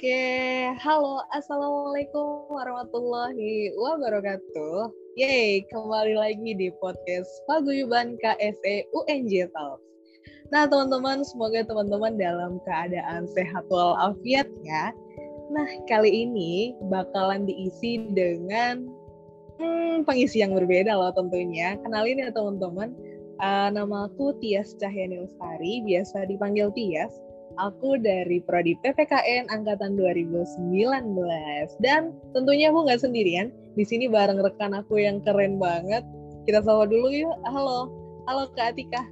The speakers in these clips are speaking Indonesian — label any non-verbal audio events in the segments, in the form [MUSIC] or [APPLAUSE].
Oke, halo, assalamualaikum warahmatullahi wabarakatuh. Yeay, kembali lagi di podcast Paguyuban KSE UNJ Talks. Nah, teman-teman, semoga teman-teman dalam keadaan sehat walafiat ya. Nah, kali ini bakalan diisi dengan hmm, pengisi yang berbeda loh tentunya. Kenalin ya teman-teman, uh, nama aku Tias Cahyani Lestari, biasa dipanggil Tias Aku dari Prodi PPKN angkatan 2019 dan tentunya aku nggak sendirian. Di sini bareng rekan aku yang keren banget. Kita sapa dulu yuk. Halo, halo Kak Atika.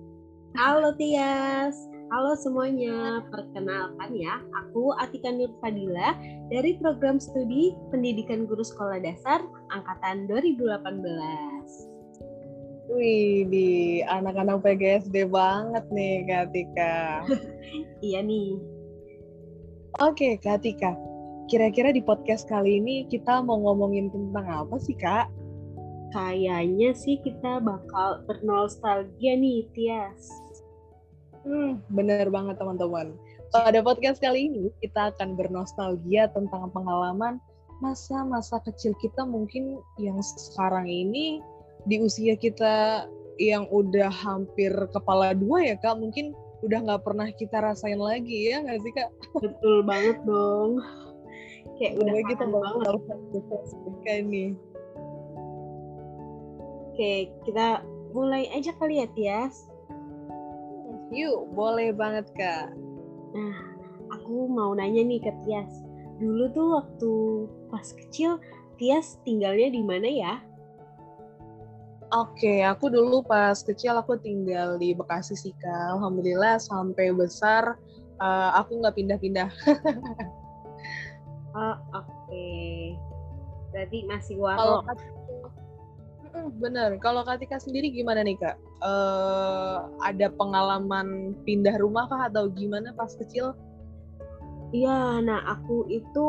Halo Tias. Halo semuanya, perkenalkan ya, aku Atika Nur Fadila dari program studi Pendidikan Guru Sekolah Dasar angkatan 2018. Wih, di anak-anak PGSD banget nih Kak Tika. [LAUGHS] iya nih. Oke Kak Tika, kira-kira di podcast kali ini kita mau ngomongin tentang apa sih Kak? Kayaknya sih kita bakal bernostalgia nih, Tias. Hmm, bener banget teman-teman. Pada podcast kali ini kita akan bernostalgia tentang pengalaman masa-masa kecil kita mungkin yang sekarang ini di usia kita yang udah hampir kepala dua ya kak mungkin udah nggak pernah kita rasain lagi ya nggak sih kak? Betul banget dong. Kayak udah kita bakal kayak nih oke kita mulai aja kali ya Tias. Yuk boleh banget kak. Nah aku mau nanya nih ke Tias. Dulu tuh waktu pas kecil Tias tinggalnya di mana ya Oke, aku dulu pas kecil aku tinggal di Bekasi sih kak. Alhamdulillah sampai besar uh, aku nggak pindah-pindah. oh, Oke, okay. berarti masih waro. bener. Kalau Katika sendiri gimana nih kak? Uh, ada pengalaman pindah rumah kah atau gimana pas kecil? Iya, nah aku itu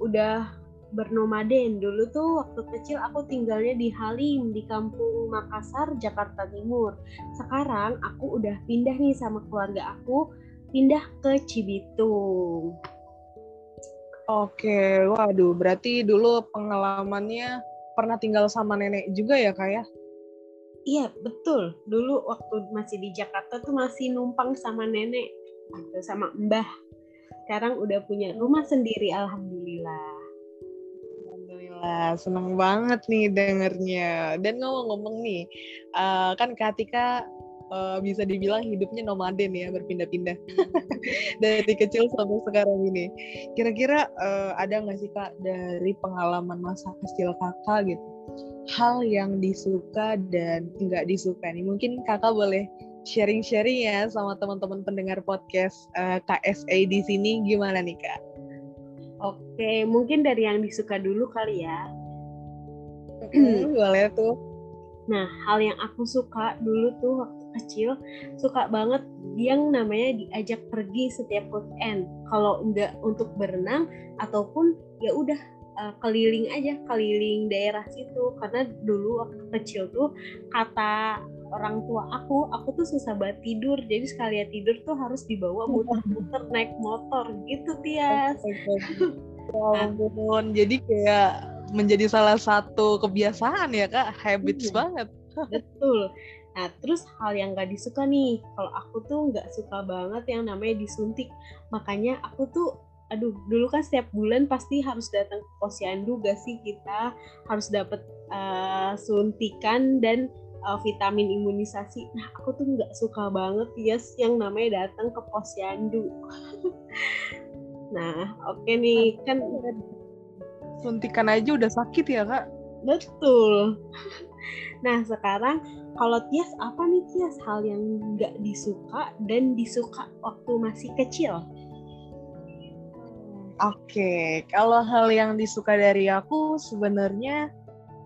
udah bernomaden. Dulu tuh waktu kecil aku tinggalnya di Halim di kampung Makassar, Jakarta Timur. Sekarang aku udah pindah nih sama keluarga aku, pindah ke Cibitung. Oke, waduh, berarti dulu pengalamannya pernah tinggal sama nenek juga ya kak ya? Iya, betul. Dulu waktu masih di Jakarta tuh masih numpang sama nenek, gitu, sama mbah. Sekarang udah punya rumah sendiri, alhamdulillah. Wah, seneng banget nih dengernya. Dan ngomong-ngomong nih, uh, kan Katika uh, bisa dibilang hidupnya nomaden ya, berpindah-pindah [LAUGHS] dari kecil sampai sekarang ini. Kira-kira uh, ada nggak sih kak dari pengalaman masa kecil kakak gitu, hal yang disuka dan nggak disuka nih? Mungkin kakak boleh sharing-sharing ya sama teman-teman pendengar podcast uh, KSA di sini gimana nih kak? Oke, mungkin dari yang disuka dulu kali ya. Hmm, boleh tuh. Nah, hal yang aku suka dulu tuh waktu kecil, suka banget yang namanya diajak pergi setiap weekend. Kalau enggak untuk berenang ataupun ya udah uh, keliling aja, keliling daerah situ. Karena dulu waktu kecil tuh kata orang tua aku, aku tuh susah banget tidur. Jadi sekalian tidur tuh harus dibawa muter-muter naik motor gitu, Tias. [LAUGHS] Ya ampun, jadi kayak menjadi salah satu kebiasaan ya kak, habits iya. banget. Betul. Nah, terus hal yang gak disuka nih, kalau aku tuh gak suka banget yang namanya disuntik. Makanya aku tuh, aduh, dulu kan setiap bulan pasti harus datang ke posyandu gak sih kita harus dapat uh, eh, suntikan dan uh, vitamin imunisasi. Nah, aku tuh nggak suka banget yes yang namanya datang ke posyandu. [LAUGHS] nah, oke okay nih kan suntikan aja udah sakit ya kak. Betul. [LAUGHS] Nah, sekarang kalau Tias apa nih Tias hal yang nggak disuka dan disuka waktu masih kecil? Oke, okay. kalau hal yang disuka dari aku sebenarnya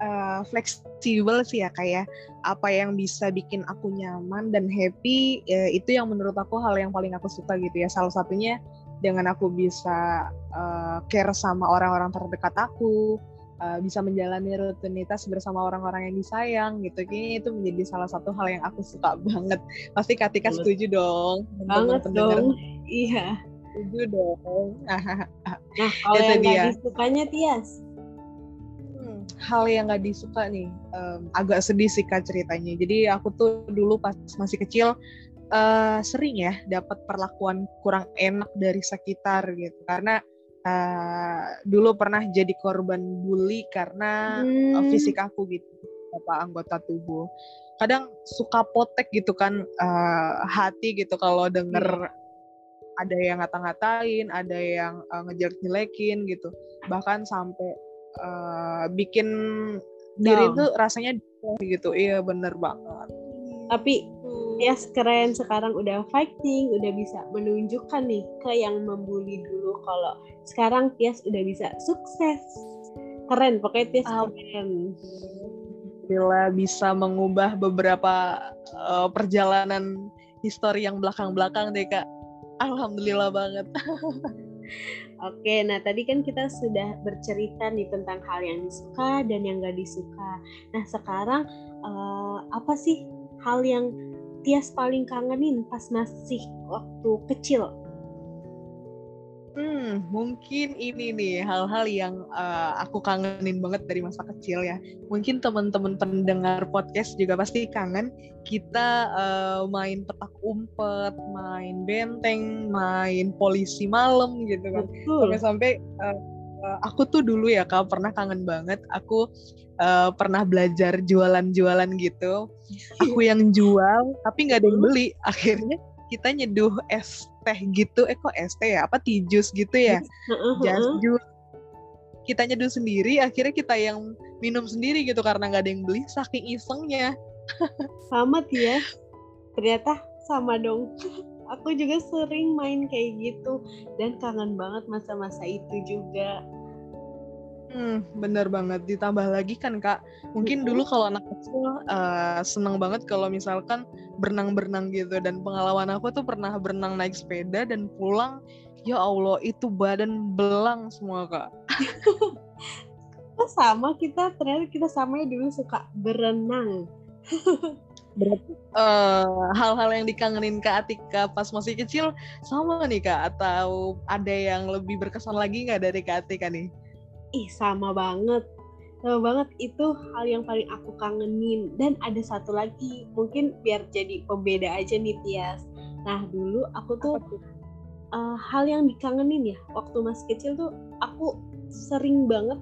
uh, fleksibel sih ya kayak ya. apa yang bisa bikin aku nyaman dan happy ya, itu yang menurut aku hal yang paling aku suka gitu ya. Salah satunya dengan aku bisa uh, care sama orang-orang terdekat aku uh, bisa menjalani rutinitas bersama orang-orang yang disayang gitu. Kayaknya itu menjadi salah satu hal yang aku suka [LAUGHS] banget. Pasti Katika setuju dong. Banget dong. Iya. Setuju dong. [LAUGHS] nah, kalau yang nggak disukanya Tias? Hmm, hal yang nggak disuka nih, um, agak sedih sih kak ceritanya. Jadi aku tuh dulu pas masih kecil uh, sering ya dapat perlakuan kurang enak dari sekitar gitu. Karena uh, dulu pernah jadi korban bully karena hmm. uh, fisik aku gitu, apa anggota tubuh kadang suka potek gitu kan uh, hati gitu kalau denger hmm. ada yang ngata-ngatain, ada yang uh, ngejelek-jelekin gitu. Bahkan sampai uh, bikin diri itu rasanya gitu. Iya bener banget. Tapi ya keren sekarang udah fighting, udah bisa menunjukkan nih ke yang membuli dulu kalau sekarang Tias udah bisa sukses. Keren, pokoknya Tias um, keren. Alhamdulillah bisa mengubah beberapa uh, perjalanan histori yang belakang-belakang deh kak. Alhamdulillah banget. [LAUGHS] Oke, nah tadi kan kita sudah bercerita nih tentang hal yang disuka dan yang gak disuka. Nah sekarang uh, apa sih hal yang Tias paling kangenin pas masih waktu kecil? Hmm, mungkin ini nih hal-hal yang uh, aku kangenin banget dari masa kecil ya. Mungkin teman-teman pendengar podcast juga pasti kangen kita uh, main petak umpet, main benteng, main polisi malam gitu kan. Sampai-sampai uh, aku tuh dulu ya kak pernah kangen banget. Aku uh, pernah belajar jualan-jualan gitu. Aku yang jual tapi nggak ada yang beli. Akhirnya kita nyeduh es teh gitu. Eh kok es teh ya? Apa tijus gitu ya? Jas jus kita nyeduh sendiri akhirnya kita yang minum sendiri gitu karena nggak ada yang beli saking isengnya. [LAUGHS] Sama ya. Ternyata sama dong. [LAUGHS] Aku juga sering main kayak gitu dan kangen banget masa-masa itu juga Hmm, bener banget. Ditambah lagi kan kak, mungkin dulu kalau anak kecil uh, seneng banget kalau misalkan berenang-berenang gitu. Dan pengalaman aku tuh pernah berenang naik sepeda dan pulang, ya Allah itu badan belang semua kak. [LAUGHS] oh, sama kita, ternyata kita sama dulu suka berenang. [LAUGHS] Berarti uh, hal-hal yang dikangenin Kak Atika pas masih kecil sama nih Kak? Atau ada yang lebih berkesan lagi nggak dari Kak Atika nih? Ih sama banget. Sama banget itu hal yang paling aku kangenin. Dan ada satu lagi mungkin biar jadi pembeda aja nih Tias. Nah dulu aku tuh uh, hal yang dikangenin ya waktu masih kecil tuh aku sering banget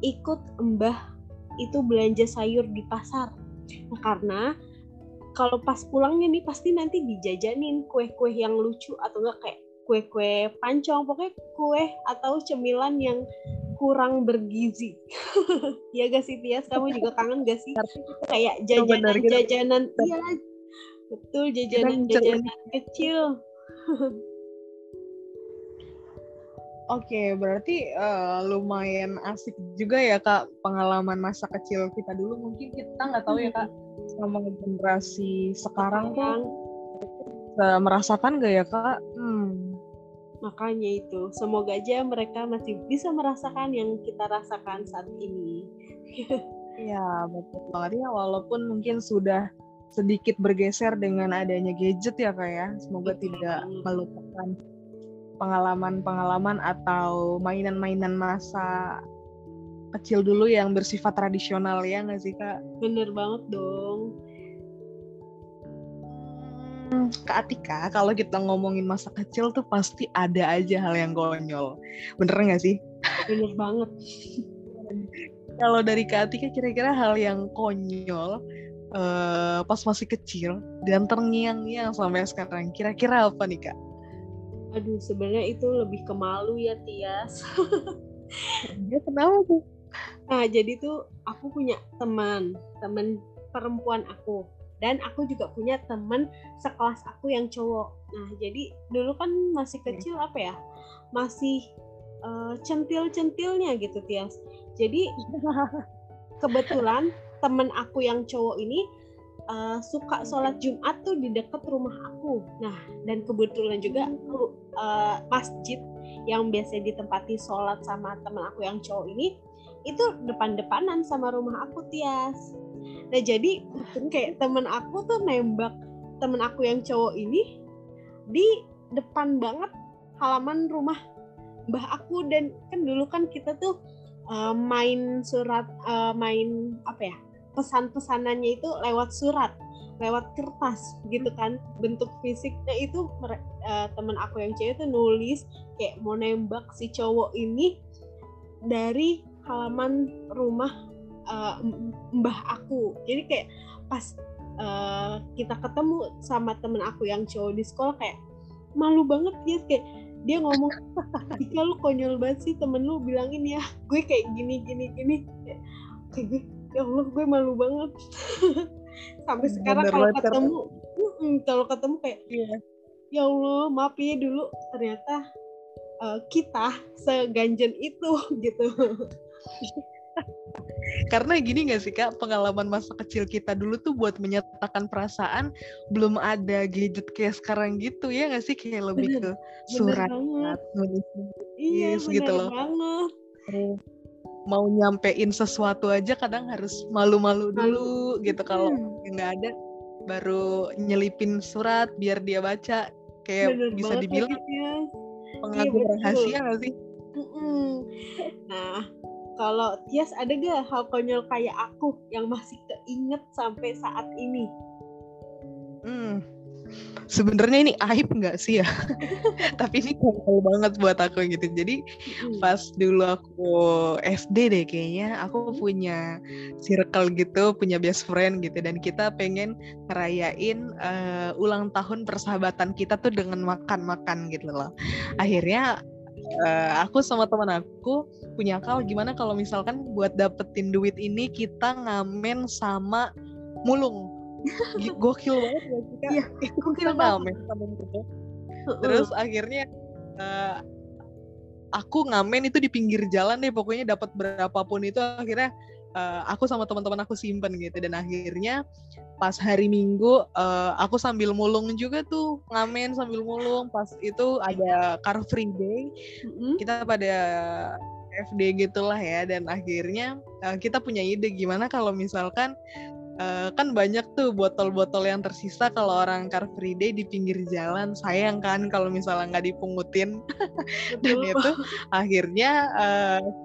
ikut mbah itu belanja sayur di pasar. Nah, karena kalau pas pulangnya nih pasti nanti dijajanin kue-kue yang lucu atau enggak kayak kue-kue pancong pokoknya kue atau cemilan yang kurang bergizi. [LAUGHS] ya gak sih Tias, kamu juga kangen gak sih? Kayak jajanan-jajanan, iya betul jajanan-jajanan kecil. [LAUGHS] Oke, okay, berarti uh, lumayan asik juga ya kak pengalaman masa kecil kita dulu. Mungkin kita nggak tahu ya kak sama generasi sekarang tuh merasakan gak ya kak? Hmm, Makanya itu, semoga aja mereka masih bisa merasakan yang kita rasakan saat ini. Iya, betul banget ya. Walaupun mungkin sudah sedikit bergeser dengan adanya gadget ya kak ya. Semoga betul. tidak melupakan pengalaman-pengalaman atau mainan-mainan masa kecil dulu yang bersifat tradisional ya nggak sih kak? Bener banget dong. Kak Atika, kalau kita ngomongin masa kecil tuh pasti ada aja hal yang konyol. Bener nggak sih? Bener banget. [LAUGHS] kalau dari Kak Atika kira-kira hal yang konyol uh, pas masih kecil dan terngiang-ngiang sampai sekarang, kira-kira apa nih Kak? Aduh, sebenarnya itu lebih ke malu ya Tias. [LAUGHS] ya kenapa tuh? Nah, jadi tuh aku punya teman, teman perempuan aku dan aku juga punya temen sekelas aku yang cowok nah jadi dulu kan masih kecil apa ya masih uh, centil-centilnya gitu Tias jadi [LAUGHS] kebetulan temen aku yang cowok ini uh, suka sholat Jumat tuh di dekat rumah aku. Nah, dan kebetulan juga uh, masjid yang biasa ditempati sholat sama temen aku yang cowok ini itu depan-depanan sama rumah aku Tias. Nah jadi kayak temen aku tuh nembak temen aku yang cowok ini di depan banget halaman rumah mbah aku. Dan kan dulu kan kita tuh uh, main surat uh, main apa ya pesan-pesanannya itu lewat surat lewat kertas gitu kan bentuk fisiknya itu uh, temen aku yang cewek tuh nulis kayak mau nembak si cowok ini dari halaman rumah uh, mbah aku. Jadi kayak pas uh, kita ketemu sama temen aku yang cowok di sekolah kayak malu banget ya kayak dia ngomong Ika lu konyol banget sih temen lu bilangin ya. [LAUGHS] Gue kayak gini gini gini. Kayak gue ya Allah gue malu banget. [LAUGHS] Sampai sekarang kalau ketemu mm, kalau ketemu kayak yeah. ya Allah maaf ya dulu ternyata uh, kita seganjen itu [LAUGHS] gitu karena gini gak sih kak pengalaman masa kecil kita dulu tuh buat menyatakan perasaan belum ada gadget kayak sekarang gitu ya gak sih? Kayak lebih ke surat nulis iya, gitu loh. banget. mau nyampein sesuatu aja kadang harus malu-malu dulu gitu. Kalau hmm. nggak ada baru nyelipin surat biar dia baca. Kayak Bener bisa dibilang ya. pengagum iya, rahasia gak sih? Nah kalau Tias ada gak hal konyol kayak aku yang masih keinget sampai saat ini? Hmm, sebenarnya ini aib nggak sih ya? [LAUGHS] Tapi ini konyol banget buat aku gitu. Jadi hmm. pas dulu aku SD deh kayaknya, aku punya circle gitu, punya best friend gitu, dan kita pengen ngerayain uh, ulang tahun persahabatan kita tuh dengan makan-makan gitu loh. Akhirnya uh, aku sama teman aku punya akal gimana kalau misalkan buat dapetin duit ini kita ngamen sama mulung. [LAUGHS] Gokil banget ya kita iya, gokil banget. sama mulung terus akhirnya uh, aku ngamen itu di pinggir jalan deh pokoknya dapat berapapun itu akhirnya uh, aku sama teman-teman aku simpen gitu. Dan akhirnya pas hari Minggu uh, aku sambil mulung juga tuh ngamen sambil mulung. Pas itu ada Car Free Day mm-hmm. kita pada FD gitulah ya. Dan akhirnya uh, kita punya ide gimana kalau misalkan uh, kan banyak tuh botol-botol yang tersisa kalau orang Car Free Day di pinggir jalan. Sayang kan kalau misalnya nggak dipungutin. [LAUGHS] Dan itu akhirnya uh,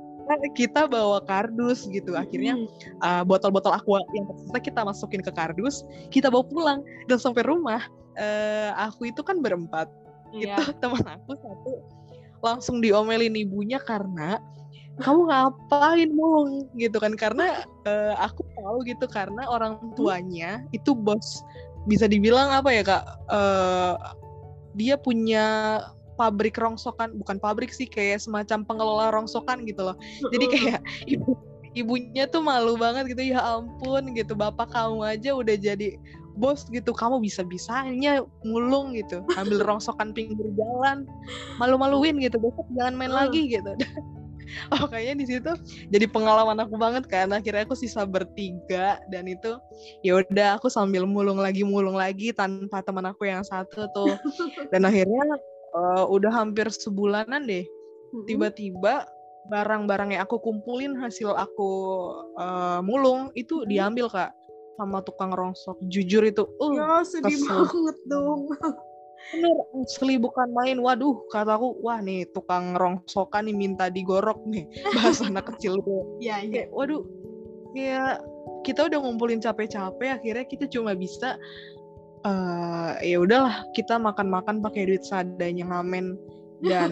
kita bawa kardus gitu. Akhirnya uh, botol-botol aqua yang tersisa kita masukin ke kardus kita bawa pulang dan sampai rumah. Uh, aku itu kan berempat. Yeah. itu [LAUGHS] teman aku satu langsung diomelin ibunya karena kamu ngapain mulung gitu kan. Karena uh, aku tahu gitu karena orang tuanya itu bos bisa dibilang apa ya kak? Uh, dia punya pabrik rongsokan bukan pabrik sih kayak semacam pengelola rongsokan gitu loh. Jadi kayak [LAUGHS] ibu ibunya tuh malu banget gitu ya ampun gitu. Bapak kamu aja udah jadi bos gitu. Kamu bisa bisanya mulung gitu. Ambil rongsokan pinggir jalan malu-maluin gitu. Besok jangan main lagi gitu. [LAUGHS] Oh kayaknya di situ jadi pengalaman aku banget kan. Akhirnya aku sisa bertiga dan itu ya udah aku sambil mulung lagi mulung lagi tanpa teman aku yang satu tuh. [LAUGHS] Dan akhirnya uh, udah hampir sebulanan deh. Tiba-tiba barang-barang yang aku kumpulin hasil aku uh, mulung itu diambil kak sama tukang rongsok jujur itu uh ya sedih kesel. banget dong. Bener asli bukan main. Waduh kataku wah nih tukang rongsokan nih minta digorok nih. [LAUGHS] Bahasa anak kecil ya ya waduh ya kita udah ngumpulin capek-capek akhirnya kita cuma bisa uh, ya udahlah kita makan-makan pakai duit seadanya ngamen. Dan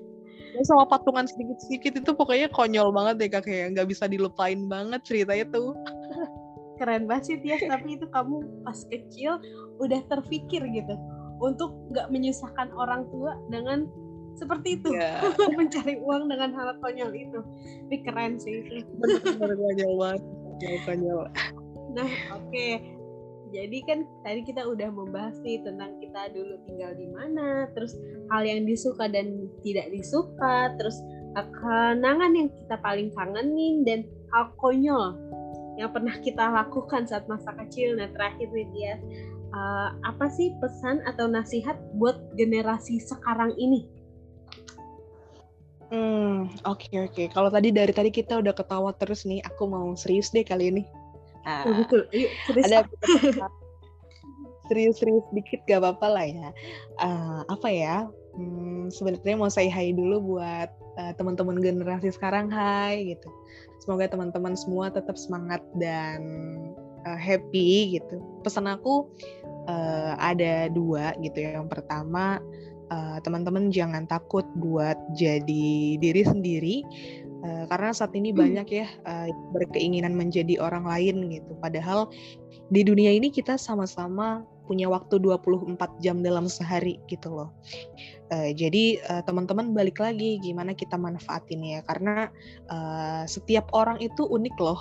[LAUGHS] sama patungan sedikit-sedikit itu pokoknya konyol banget deh kak. Kayak nggak bisa dilupain banget cerita itu [LAUGHS] keren banget sih Tias. Tapi itu kamu pas kecil udah terpikir gitu untuk nggak menyusahkan orang tua dengan seperti itu. Yeah. [LAUGHS] mencari uang dengan hal konyol itu. Tapi keren sih itu. Benar konyol banget. Konyol nah oke. okay jadi kan tadi kita udah membahas nih tentang kita dulu tinggal di mana, terus hal yang disuka dan tidak disuka, terus kenangan yang kita paling kangenin dan hal konyol yang pernah kita lakukan saat masa kecil. Nah terakhir nih dia, uh, apa sih pesan atau nasihat buat generasi sekarang ini? Hmm, oke okay, oke. Okay. Kalau tadi dari tadi kita udah ketawa terus nih, aku mau serius deh kali ini. Oh, ada [LAUGHS] serius-serius dikit gak apa-apa lah ya. Uh, apa ya? Hmm, sebenarnya mau say hi dulu buat uh, teman-teman generasi sekarang, hai gitu. Semoga teman-teman semua tetap semangat dan uh, happy gitu. Pesan aku uh, ada dua gitu ya. Yang pertama uh, teman-teman jangan takut buat jadi diri sendiri uh, karena saat ini hmm. banyak ya uh, berkeinginan menjadi orang lain gitu. Padahal di dunia ini kita sama-sama punya waktu 24 jam dalam sehari gitu loh. Uh, jadi uh, teman-teman balik lagi gimana kita manfaatin ya karena uh, setiap orang itu unik loh.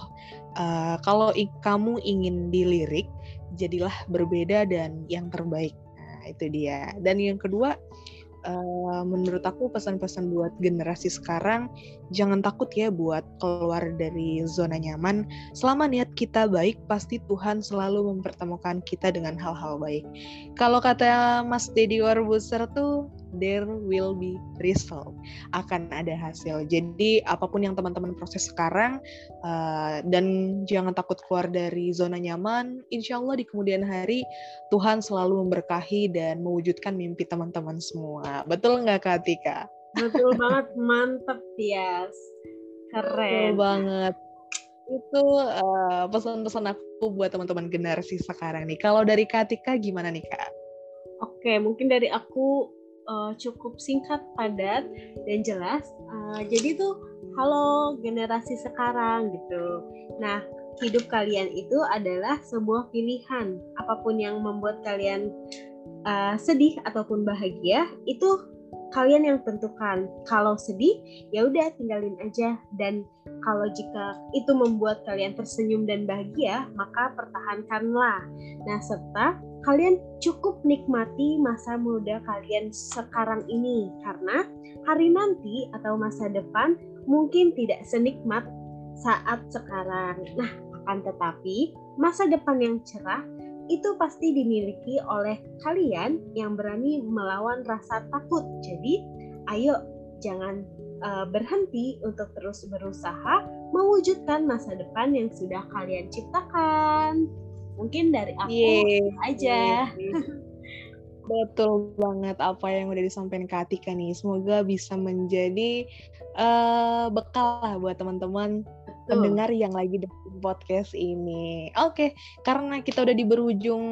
Uh, kalau kamu ingin dilirik, jadilah berbeda dan yang terbaik. Nah, itu dia. Dan yang kedua, uh, menurut aku pesan-pesan buat generasi sekarang jangan takut ya buat keluar dari zona nyaman. Selama niat kita baik pasti Tuhan selalu mempertemukan kita dengan hal-hal baik. Kalau kata Mas Deddy Warbuser tuh there will be result akan ada hasil. Jadi apa pun yang teman-teman proses sekarang uh, dan jangan takut keluar dari zona nyaman insya Allah di kemudian hari Tuhan selalu memberkahi dan mewujudkan mimpi teman-teman semua. Betul nggak Kak Tika? betul banget mantep Tias. Keren. Betul banget. Itu uh, pesan-pesan aku buat teman-teman generasi sekarang nih. Kalau dari Katika gimana nih Kak? Oke, mungkin dari aku uh, cukup singkat, padat, dan jelas. Uh, jadi tuh, halo generasi sekarang gitu. Nah, hidup kalian itu adalah sebuah pilihan. Apa pun yang membuat kalian uh, sedih ataupun bahagia, itu kalian yang tentukan. Kalau sedih, ya udah tinggalin aja. Dan kalau jika itu membuat kalian tersenyum dan bahagia, maka pertahankanlah. Nah, serta kalian cukup nikmati masa muda kalian sekarang ini karena hari nanti atau masa depan mungkin tidak senikmat saat sekarang. Nah, akan tetapi masa depan yang cerah itu pasti dimiliki oleh kalian yang berani melawan rasa takut. Jadi, ayo jangan uh, berhenti untuk terus berusaha mewujudkan masa depan yang sudah kalian ciptakan. Mungkin dari aku yeah. aja. [LAUGHS] Yeah. Betul banget apa yang udah disampaikan Kak Atika nih. Semoga bisa menjadi uh, bekal lah buat teman-teman pendengar yang lagi dengerin podcast ini. Oke, okay, karena kita udah di berujung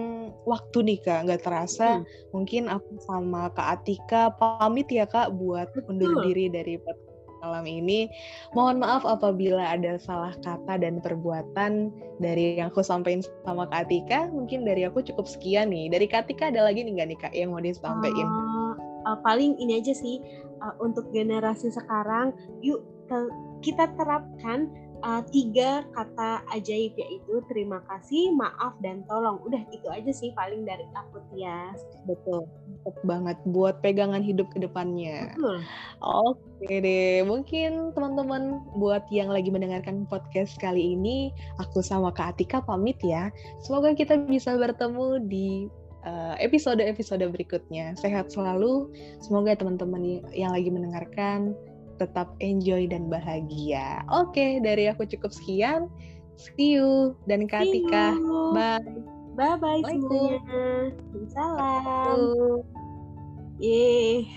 waktu nih Kak, nggak terasa. Hmm. Mungkin aku sama Kak Atika pamit ya Kak buat undur diri dari podcast malam ini. Mohon maaf apabila ada salah kata dan perbuatan dari yang aku sampaikan sama Kak Atika. Mungkin dari aku cukup sekian nih. Dari Kak Atika ada lagi nih nggak nih Kak yang mau disampaikan? Uh, uh, paling ini aja sih uh, untuk generasi sekarang, yuk kita terapkan uh, tiga kata ajaib yaitu terima kasih, maaf dan tolong. Udah itu aja sih paling dari aku Tias. Betul. Betul banget buat pegangan hidup ke depannya. Betul. Oke deh, mungkin teman-teman buat yang lagi mendengarkan podcast kali ini, aku sama Kak Atika pamit ya. Semoga kita bisa bertemu di eh, episode-episode berikutnya. Sehat selalu. Semoga teman-teman yang lagi mendengarkan tetap enjoy dan bahagia. Oke, dari aku cukup sekian. See you dan Katika. Bye. Bye bye semuanya. Salam. Yeay.